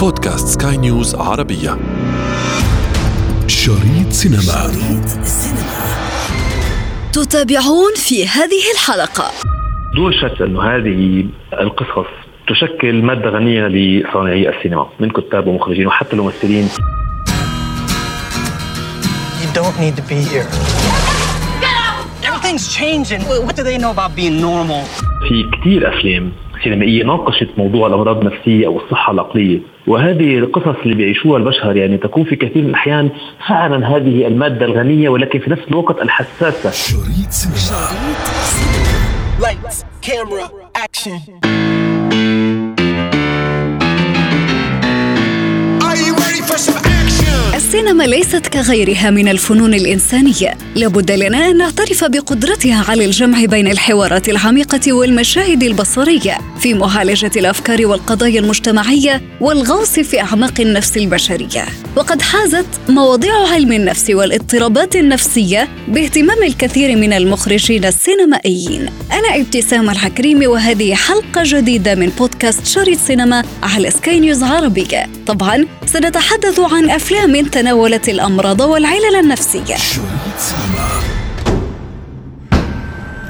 بودكاست سكاي نيوز عربية شريط سينما شريط تتابعون في هذه الحلقة دون شك أن هذه القصص تشكل مادة غنية لصانعي السينما من كتاب ومخرجين وحتى الممثلين You don't need to be here. Everything's changing. What do they know about being normal? في كثير أفلام سينمائية ناقشت موضوع الأمراض النفسية أو الصحة العقلية وهذه القصص اللي بيعيشوها البشر يعني تكون في كثير من الأحيان فعلا هذه المادة الغنية ولكن في نفس الوقت الحساسة شريط سينما Lights, camera, action. السينما ليست كغيرها من الفنون الإنسانية. لابد لنا أن نعترف بقدرتها على الجمع بين الحوارات العميقة والمشاهد البصرية في معالجة الأفكار والقضايا المجتمعية والغوص في أعماق النفس البشرية. وقد حازت مواضيع علم النفس والاضطرابات النفسية باهتمام الكثير من المخرجين السينمائيين. أنا ابتسام الحكريمي وهذه حلقة جديدة من بودكاست شريط سينما على سكاي نيوز عربية. طبعا سنتحدث عن أفلام تناولت الأمراض والعلل النفسية.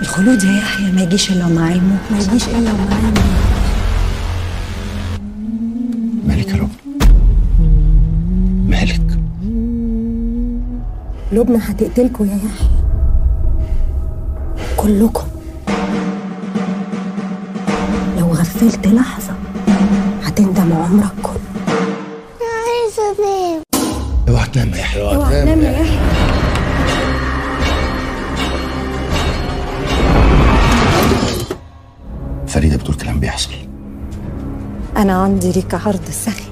الخلود يا يحيى ما يجيش إلا مع علمه. ما يجيش إلا مع علمه. مالك يا رب؟ مالك؟ لبنى هتقتلكوا يا يحيى. كلكم. لو غفلت لحظة هتندم عمرك. فريده بتقول كلام بيحصل أنا عندي ليك عرض سخي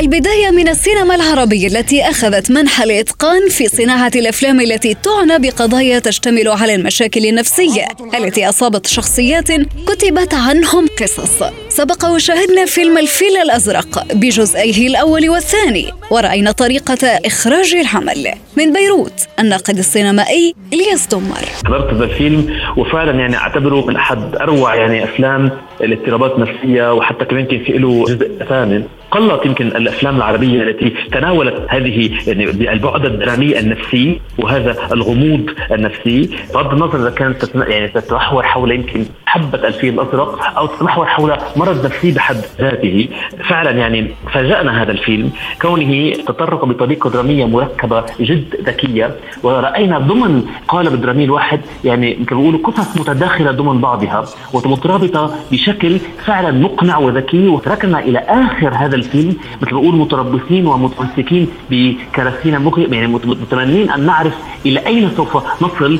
البداية من السينما العربية التي أخذت منح الإتقان في صناعة الأفلام التي تعنى بقضايا تشتمل على المشاكل النفسية التي أصابت شخصيات كتبت عنهم قصص. سبق وشاهدنا فيلم الفيل الأزرق بجزئيه الأول والثاني ورأينا طريقة إخراج العمل. من بيروت الناقد السينمائي إلياس دمر حضرت هذا الفيلم وفعلا يعني أعتبره من أحد أروع يعني أفلام الاضطرابات النفسية وحتى كمان كان في له جزء ثامن قلت يمكن الأفلام العربية التي تناولت هذه يعني البعد الدرامي النفسي وهذا الغموض النفسي. بغض النظر إذا كانت يعني تتمحور حول يمكن حبه الفيل الأزرق أو تتمحور حول مرض نفسي بحد ذاته. فعلا يعني فاجأنا هذا الفيلم. كونه تطرق بطريقة درامية مركبة جد ذكية. ورأينا ضمن قالب الدرامي الواحد يعني يمكن بيقولوا قصص متداخلة ضمن بعضها ومترابطة بشكل فعلا مقنع وذكي. وتركنا إلى آخر هذا الفيلم مثل بقول متربصين ومتمسكين بكراسينا يعني مت- متمنين أن نعرف إلى أين سوف نصل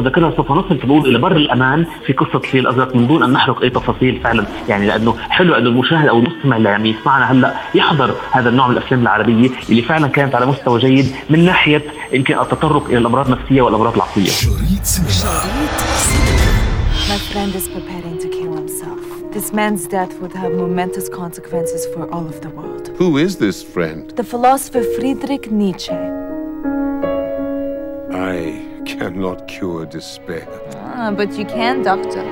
اذا كنا سوف نصل فبقول إلى بر الأمان في قصة الفيل الازرق من دون أن نحرق أي تفاصيل فعلا يعني لأنه حلو انه المشاهد أو المستمع اللي عم يسمعنا هلأ يحضر هذا النوع من الأفلام العربية اللي فعلا كانت على مستوى جيد من ناحية يمكن التطرق إلى الأمراض النفسية والأمراض العقلية شريط My friend is preparing to kill himself. This man's death would have momentous consequences for all of the world. Who is this friend? The philosopher Friedrich Nietzsche. I cannot cure despair. Ah.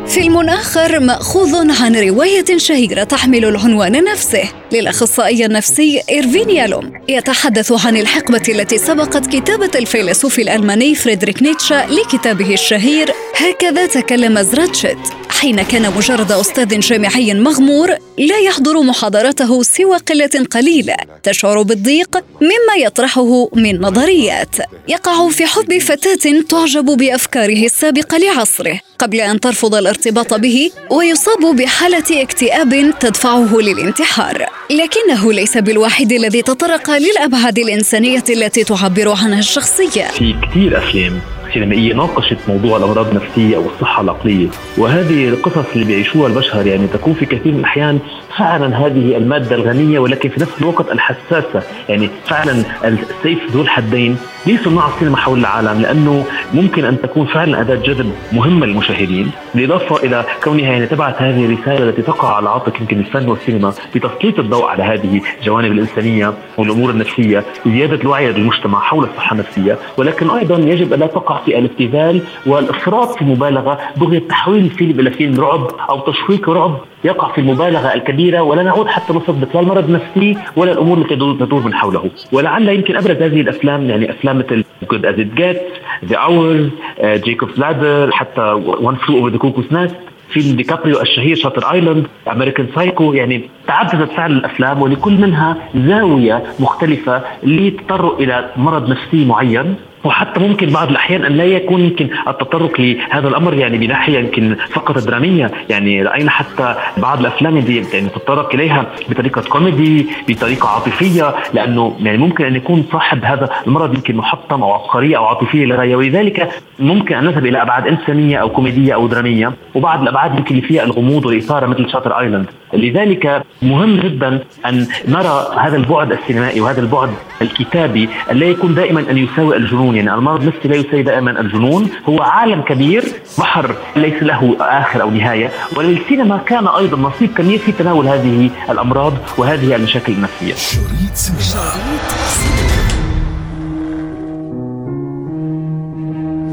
فيلم آخر مأخوذ عن رواية شهيرة تحمل العنوان نفسه للأخصائي النفسي إيرفين يالوم يتحدث عن الحقبة التي سبقت كتابة الفيلسوف الألماني فريدريك نيتشه لكتابه الشهير هكذا تكلم زراتشت حين كان مجرد أستاذ جامعي مغمور لا يحضر محاضرته سوى قلة قليلة تشعر بالضيق مما يطرحه من نظريات. يقع في حب فتاة تعجب بأفكاره السابقة لعصره قبل أن ترفض الارتباط به ويصاب بحالة اكتئاب تدفعه للانتحار. لكنه ليس بالوحيد الذي تطرق للأبعاد الإنسانية التي تعبر عنها الشخصية. في كثير أفلام سينمائيه ناقشت موضوع الأمراض النفسية أو الصحه العقلية وهذه القصص اللي بيعيشوها البشر يعني تكون في كثير من الأحيان فعلا هذه المادة الغنية ولكن في نفس الوقت الحساسة. يعني فعلا السيف ذو الحدين لصناع السينما حول العالم لأنه ممكن أن تكون فعلا أداة جذب مهمه للمشاهدين. بالإضافة إلى كونها يعني تبعت هذه الرسالة التي تقع على عاتق يمكن الفن والسينما بتسليط الضوء على هذه الجوانب الإنسانية والأمور النفسية زيادة الوعي للمجتمع حول الصحة النفسية ولكن أيضا يجب أن لا تقع في الابتذال والإفراط في المبالغه بغيه تحويل الفيلم إلى فيلم رعب أو تشويق رعب يقع في المبالغة الكبيرة ولا نعود حتى نصدق لا المرض النفسي ولا الأمور التي تدور من حوله. ولعل يمكن أبرز هذه الأفلام يعني أفلام مثل Good as It Gets The Hours Jacob's Ladder حتى One Flew Over the Cuckoo's Nest فيلم ديكابريو الشهير Shutter Island American Psycho يعني تعددت فعلا الأفلام ولكل منها زاوية مختلفة للتطرق إلى مرض نفسي معين. وحتى ممكن بعض الأحيان أن لا يكون يمكن التطرق لهذا الأمر يعني بناحية يمكن فقط درامية. يعني رأينا حتى بعض الأفلام اللي يعني تتطرق إليها بطريقة كوميدي بطريقة عاطفية لأنه يعني ممكن أن يكون صاحب هذا المرض يمكن محطم أو عبقريه أو عاطفيه للغايه ولذلك ممكن أن نذهب إلى أبعاد إنسانية أو كوميدية أو درامية وبعض الأبعاد يمكن اللي فيها الغموض والإثارة مثل شاتر ايلاند لذلك مهم جدا أن نرى هذا البعد السينمائي وهذا البعد الكتابي لا يكون دائما أن يساوي الجنون يعني المرض النفسي لا يساوي دائما الجنون هو عالم كبير بحر ليس له آخر أو نهاية وللسينما كان أيضا نصيب كبير في تناول هذه الأمراض وهذه المشاكل النفسية شريط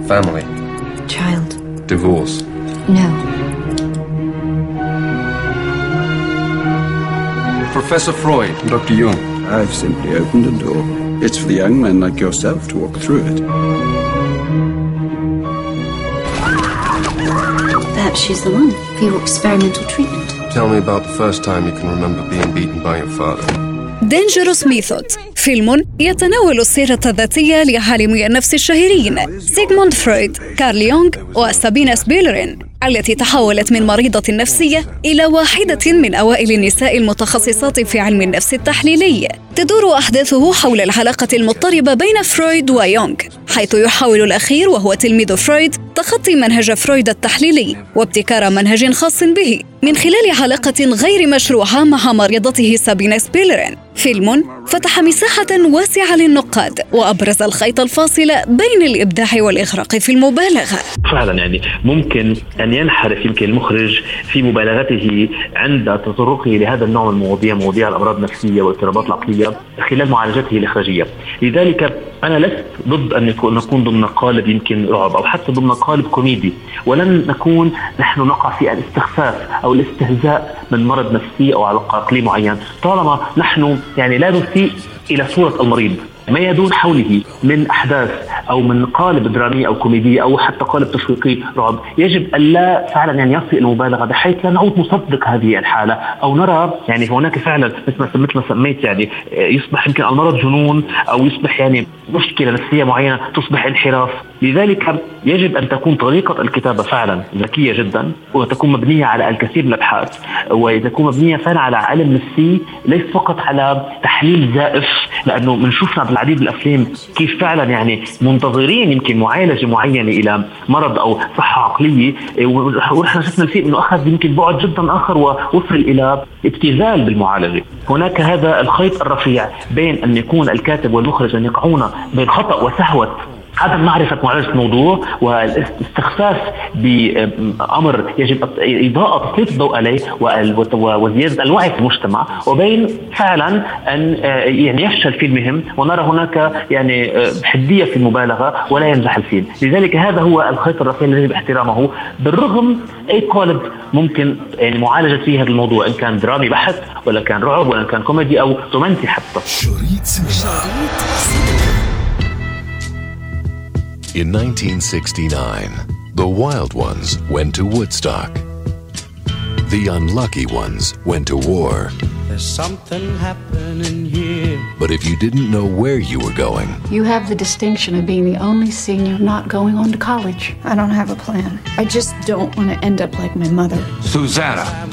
Family. Child. Divorce. No. Professor Freud. Dr. Jung. I've simply opened a door. It's for the young men like yourself to walk through it. Perhaps she's the one for your experimental treatment. Tell me about the first time you can remember being beaten by your father. دينجروس ميثود فيلم يتناول السيرة الذاتية لعالمي النفس الشهيرين سيغموند فرويد كارل يونغ وسابينا سبيلرين التي تحولت من مريضة نفسية إلى واحدة من أوائل النساء المتخصصات في علم النفس التحليلي. تدور أحداثه حول العلاقة المضطربة بين فرويد ويونغ حيث يحاول الأخير وهو تلميذ فرويد تخطي منهج فرويد التحليلي وابتكار منهج خاص به من خلال علاقة غير مشروعة مع مريضته سابينا سبيلرين. فيلم فتح مساحة واسعة للنقاد وأبرز الخيط الفاصل بين الإبداع والإغراق في المبالغة. فعلا يعني ممكن أن ينحرف يمكن المخرج في مبالغته عند تطرقه لهذا النوع من المواضيع مواضيع الأمراض النفسية والاضطرابات العقلية خلال معالجته الإخراجية. لذلك أنا لست ضد أن نكون ضمن قالب يمكن رعب أو حتى ضمن قالب كوميدي. ولن نكون نحن نقع في الاستخفاف أو الاستهزاء من مرض نفسي أو عقلي معين. طالما نحن يعني لا نسيء إلى صورة المريض ما يدور حوله من أحداث أو من قالب درامي أو كوميدي أو حتى قالب تشويقي رعب يجب الا فعلا يعني يصل المبالغة بحيث لا نعود نصدق هذه الحالة أو نرى يعني هناك فعلا مثل ما مثل ما سميت يعني يصبح يمكن المرض جنون أو يصبح يعني مشكلة نفسية معينة تصبح انحراف. لذلك يجب أن تكون طريقة الكتابة فعلا ذكية جدا وتكون مبنية على الكثير من الأبحاث وتكون مبنية فعلا على علم نفسي ليس فقط على تحليل زائف لأنه بنشوفنا بالعديد من الأفلام كيف فعلا يعني منتظرين يمكن معالجة معينة إلى مرض أو صحة عقلية ونحن شفنا الفيلم إنه أخذ يمكن بعد جدا آخر ووصل إلى ابتذال بالمعالجة، هناك هذا الخيط الرفيع بين أن يكون الكاتب والمخرج ان يقعون بين خطأ وسهوة عدم معرفة معالجة الموضوع والاستخفاف بأمر يجب إضاءة تسليط الضوء عليه وزيادة الوعي في المجتمع وبين فعلا أن يعني يفشل فيلمهم ونرى هناك يعني حدية في المبالغة ولا ينجح الفيلم لذلك هذا هو الخيط الرفيع الذي يجب احترامه. بالرغم أي قالب ممكن يعني معالجة فيه هذا الموضوع إن كان درامي بحت ولا كان رعب ولا كان كوميدي أو رومانسي حتى. In 1969, the wild ones went to Woodstock. The unlucky ones went to war. There's something happening here. But if you didn't know where you were going, you have the distinction of being the only senior not going on to college. I don't have a plan. I just don't want to end up like my mother. Susanna.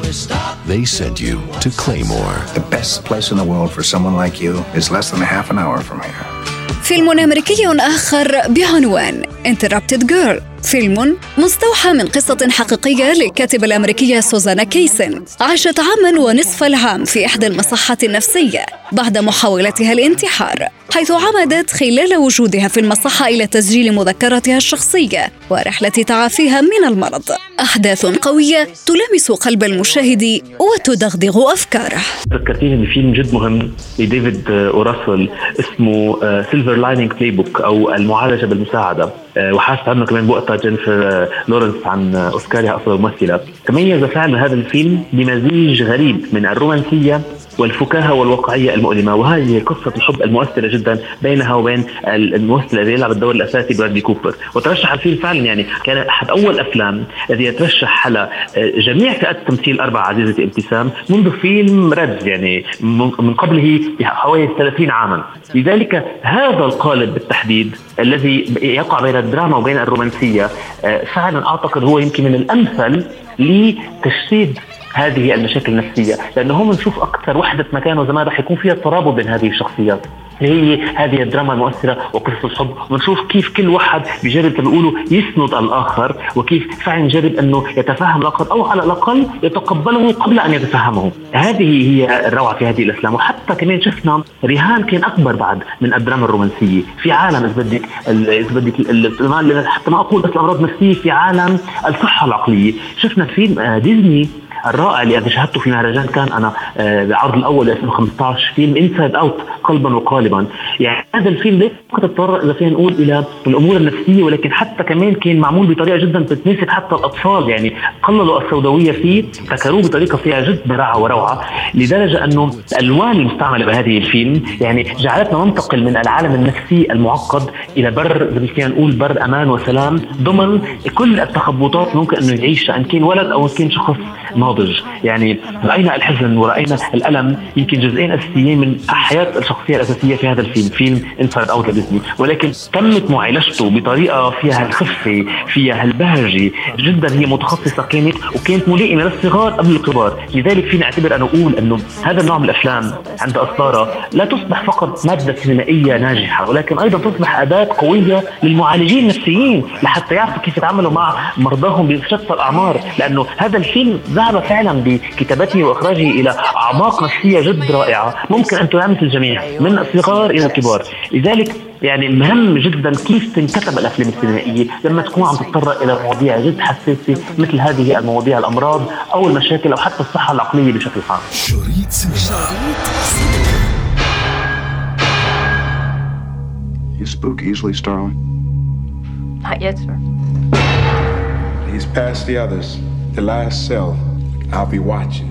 They sent you to Claymore. The best place in the world for someone like you is less than a half an hour from here. فيلم أمريكي آخر بعنوان Interrupted Girl. فيلم مستوحى من قصة حقيقية للكاتبة الأمريكية سوزانا كيسن. عاشت عاما ونصف العام في إحدى المصحات النفسية بعد محاولتها الانتحار حيث عمدت خلال وجودها في المصحة إلى تسجيل مذكراتها الشخصية ورحلة تعافيها من المرض. أحداث قوية تلامس قلب المشاهد وتدغدغ أفكاره. ذكرتيني بفيلم جد مهم لديفيد أو راسل اسمه Silver Linings Playbook أو المعالجة بالمساعدة. آه، وحازت عنه كمان بوقتها جينيفر لورنس عن اوسكارها أفضل ممثلة. تميز فعلا هذا الفيلم بمزيج غريب من الرومانسية والفكاهة والواقعيه المؤلمة. وهذه قصة الحب المؤثرة جدا بينها وبين الممثل الذي يلعب الدور الأساسي برادلي كوبر. وترشح الفيلم فعلا يعني كان أحد أول الافلام الذي يترشح على آه، جميع فئات التمثيل أربع عزيزتي ابتسام منذ فيلم ريدز يعني من قبله بحوالي 30 عاما. لذلك هذا القالب بالتحديد الذي يقع بين الدراما وبين الرومانسية آه، فعلا أعتقد هو يمكن من الأمثل لتجسيد هذه المشاكل النفسية لأنه هم نشوف أكثر وحدة مكان وزمان رح يكون فيها ترابط بين هذه الشخصيات. هي هذه الدراما المؤثرة وقصص الحب ونشوف كيف كل واحد بيجرب بيقولوا يسند الآخر وكيف فعلا يجرب أنه يتفهم الآخر أو على الأقل يتقبله قبل أن يتفهمه. هذه هي الروعة في هذه الافلام وحتى كمان شفنا رهان كان أكبر بعد من الدراما الرومانسية. في عالم إذا بدك إذا بدك حتى ما أقول بس الأمراض النفسية في عالم الصحة العقلية. شفنا فيلم آه، ديزني الرائع اللي أنا شاهدته في مهرجان كان أنا آه، بعرض الأول 2015 فيلم Inside Out قلبا وقالبا. يعني هذا الفيلم ليس فقط تطرق إذا فينا نقول إلى الأمور النفسية ولكن حتى كمان كان معمول بطريقة جدا بتناسب حتى الأطفال. يعني قللوا السوداوية فيه ابتكروه بطريقة فيها جد براعه وروعة لدرجة أنه الألوان المستعمله بهذه الفيلم يعني جعلتنا ننتقل من العالم النفسي المعقد إلى بر زي فينا نقول بر أمان وسلام ضمن كل التخبطات ممكن أنه يعيشها ان كان ولد أو إن كان شخص ناضج. يعني رأينا الحزن ورأينا الألم يمكن جزئين أساسيين من حياة الشخصية الأساسية في هذا الفيلم فيلم Inside Out ديزني ولكن تمت معالجته بطريقة فيها الخفة فيها البهجة. جدا هي متخصصة كانت وكانت ملائمة للصغار قبل الكبار. لذلك فينا أعتبر أنا أقول أنه هذا النوع من الأفلام عند اصدارها لا تصبح فقط مادة سينمائية ناجحة ولكن أيضا تصبح أداة قوية للمعالجين النفسيين لحتى يعرفوا كيف يتعاملوا مع مرضاهم بشتى الأعمار. لأنه هذا الفيلم ذهب فعلا بكتابته وإخراجه إلى أعماق نفسية جد رائعة ممكن أن تلامس الجميع من الصغار إلى الكبار لذلك يعني مهم جدا كيف تنكتب الأفلام السينمائية لما تكون عم تتطرق إلى مواضيع جد حساسة مثل هذه المواضيع الأمراض أو المشاكل أو حتى الصحة العقلية بشكل عام. شريط You spook easily, Starling? Not yet, sir. He's past the others. The last cell. I'll be watching.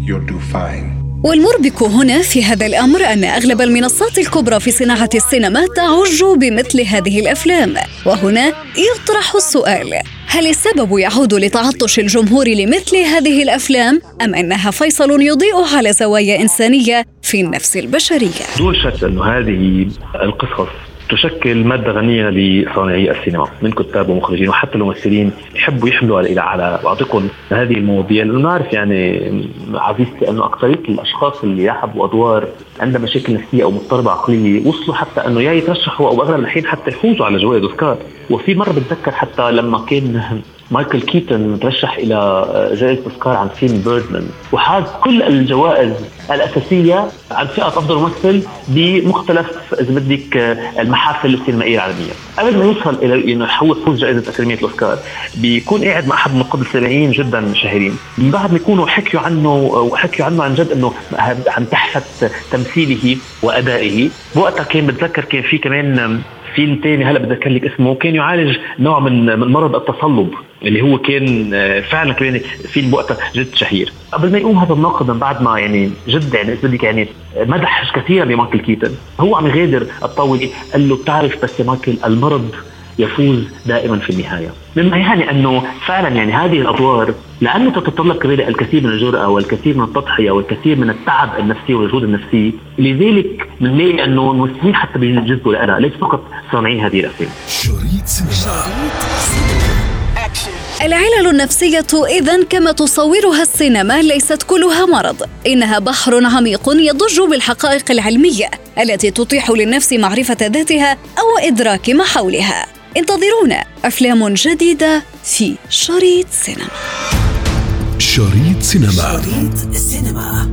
You'll do fine. والمربك هنا في هذا الأمر أن أغلب المنصات الكبرى في صناعة السينما تعج بمثل هذه الأفلام وهنا يطرح السؤال هل السبب يعود لتعطش الجمهور لمثل هذه الأفلام أم أنها فيصل يضيء على زوايا إنسانية في النفس البشرية دون شك انه هذه القصص تشكل مادة غنية لصانعي السينما من كتاب ومخرجين وحتى الممثلين يحبوا يحملوا على على بعضكم هذه المواضيع لأنه نعرف يعني عزيزتي أنه أكثرية الأشخاص اللي يحبوا أدوار عندها مشاكل نفسية أو مضطربة عقلية وصلوا حتى أنه يا يترشحوا أو أغلب الحين حتى يفوزوا على جوائز أوسكار. وفي مرة بتذكر حتى لما كان مايكل كيتون ترشح إلى جائزه أوسكار عن فيلم بيردمان. وحاز كل الجوائز الأساسية عن فئة أفضل ممثل بمختلف إذا بدك المحافل السينمائية العالمية. قبل ما يوصل إلى إنه هو يفوز جائزة أكاديمية الأوسكار بيكون قاعد مع احد النقاد السينمائيين جدا شهيرين من بعد ما يكونوا حكيوا عنه وحكيوا عنه عن جد إنه عن تحفه تمثيله وأدائه وقتها كان بتذكر كان في كمان فيلم تاني. هلا بتذكر لك اسمه. كان يعالج نوع من من مرض التصلب اللي هو كان آه، فعلا كمان فيلم وقتها جد شهير. قبل ما يقوم هذا الناقد من بعد ما يعني جد يعني بدك يعني مدح كثيرا لمايكل كيتن. هو عم يغادر الطاولة قال له بتعرف بس يا مايكل المرض يفوز دائما في النهاية. مما يعني أنه فعلا يعني هذه الأدوار لأنه تتطلب كمان الكثير من الجرأة والكثير من التضحية والكثير من التعب النفسي والجهود النفسي لذلك بنلاقي أنه الممثلين حتى بينجذبوا لها ليس فقط صانعي هذه الأفلام. شريط العلل النفسية إذا كما تصورها السينما ليست كلها مرض، إنها بحر عميق يضج بالحقائق العلمية التي تتيح للنفس معرفة ذاتها أو إدراك ما حولها. انتظرونا أفلام جديدة في شريط سينما. شريط سينما. شريط سينما.